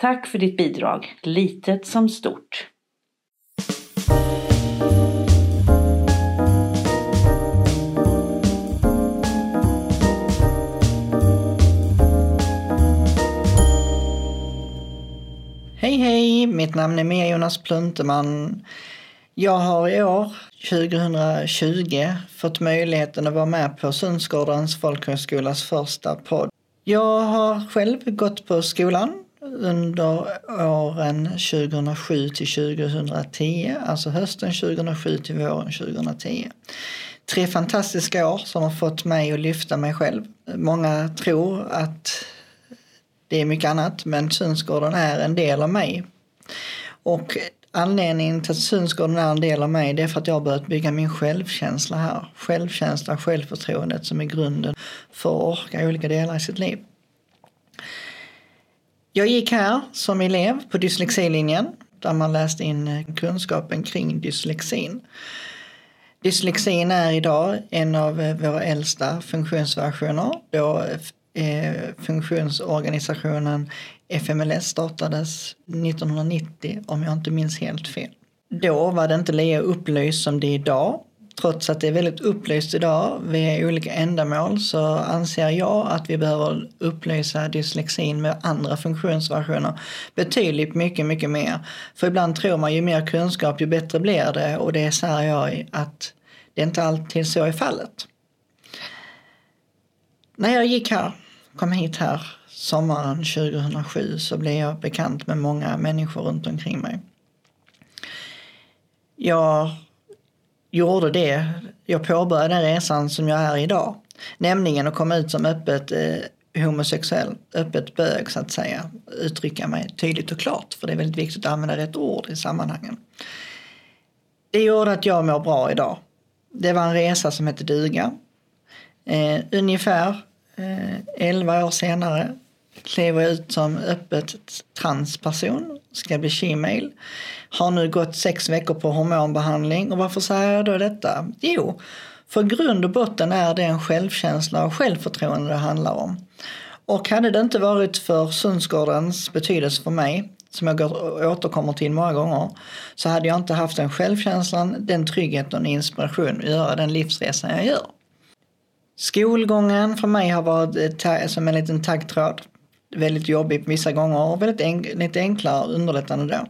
Tack för ditt bidrag, litet som stort. Hej hej, mitt namn är Mia Jonas Plunteman. Jag har i år, 2020, fått möjligheten att vara med på Sundsgårdens folkhögskolas första podd. Jag har själv gått på skolan under åren 2007 till 2010, alltså hösten 2007 till våren 2010. Tre fantastiska år som har fått mig att lyfta mig själv. Många tror att det är mycket annat, men Sundsgården är en del av mig. Och anledningen till att Sundsgården är en del av mig det är för att jag har börjat bygga min självkänsla här. Självkänsla, självförtroendet som är grunden för att orka olika delar i sitt liv. Jag gick här som elev på dyslexilinjen där man läste in eh, kunskapen kring dyslexin. Dyslexin är idag en av eh, våra äldsta funktionsversioner då eh, funktionsorganisationen FMLS startades 1990 om jag inte minns helt fel. Då var det inte lika upplyst som det är idag trots att det är väldigt upplyst idag via olika ändamål så anser jag att vi behöver upplysa dyslexin med andra funktionsvariationer betydligt mycket, mycket mer. För ibland tror man ju mer kunskap ju bättre blir det och det säger jag att det inte alltid så är fallet. När jag gick här, kom hit här sommaren 2007 så blev jag bekant med många människor runt omkring mig. Jag gjorde det. Jag påbörjade den resan som jag är idag. Nämligen att komma ut som öppet eh, homosexuell, öppet bög så att säga. Uttrycka mig tydligt och klart för det är väldigt viktigt att använda rätt ord i sammanhangen. Det gjorde att jag mår bra idag. Det var en resa som hette duga. Eh, ungefär eh, 11 år senare klev jag ut som öppet transperson, ska bli shemale. Har nu gått sex veckor på hormonbehandling och varför säger jag då detta? Jo, för grund och botten är det en självkänsla och självförtroende det handlar om. Och hade det inte varit för Sundsgårdens betydelse för mig, som jag återkommer till många gånger, så hade jag inte haft den självkänslan, den tryggheten och inspiration att göra den livsresan jag gör. Skolgången för mig har varit som en liten taggtråd väldigt jobbigt vissa gånger och väldigt enk lite enklare och underlättande då.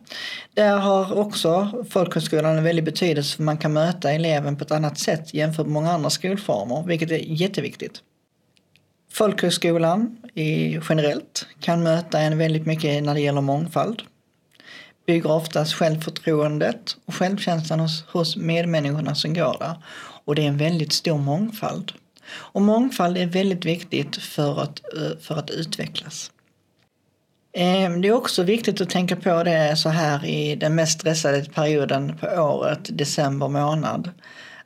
Där har också folkhögskolan en väldig betydelse för man kan möta eleven på ett annat sätt jämfört med många andra skolformer, vilket är jätteviktigt. Folkhögskolan i, generellt kan möta en väldigt mycket när det gäller mångfald. Bygger oftast självförtroendet och självkänslan hos, hos medmänniskorna som går där. Och det är en väldigt stor mångfald. Och mångfald är väldigt viktigt för att, eh, för att utvecklas. Ehm, det är också viktigt att tänka på det så här i den mest stressade perioden på året, december månad.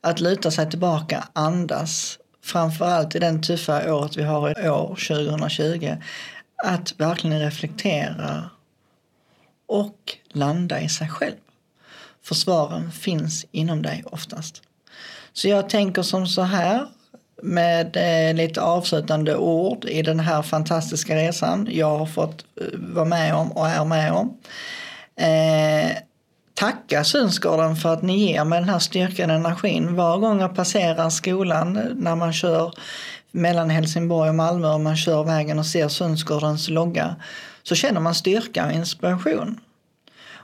Att luta sig tillbaka, andas, framförallt i den tuffa året vi har i år, 2020. Att verkligen reflektera och landa i sig själv. För svaren finns inom dig oftast. Så jag tänker som så här med eh, lite avslutande ord i den här fantastiska resan jag har fått eh, vara med om och är med om. Eh, tacka Sundsgården för att ni ger mig den här styrkan och energin. Var gång jag passerar skolan eh, när man kör mellan Helsingborg och Malmö och man kör vägen och ser Sundsgårdens logga så känner man styrka och inspiration.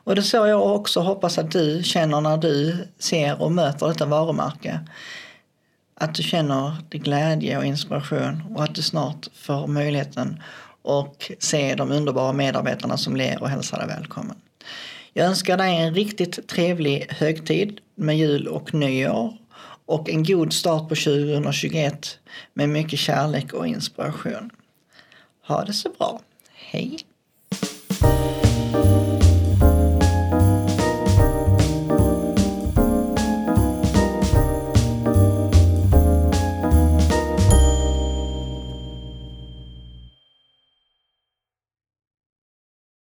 Och det är så jag också hoppas att du känner när du ser och möter detta varumärke att du känner glädje och inspiration och att du snart får möjligheten och se de underbara medarbetarna som ler och hälsar dig välkommen. Jag önskar dig en riktigt trevlig högtid med jul och nyår och en god start på 2021 med mycket kärlek och inspiration. Ha det så bra. Hej!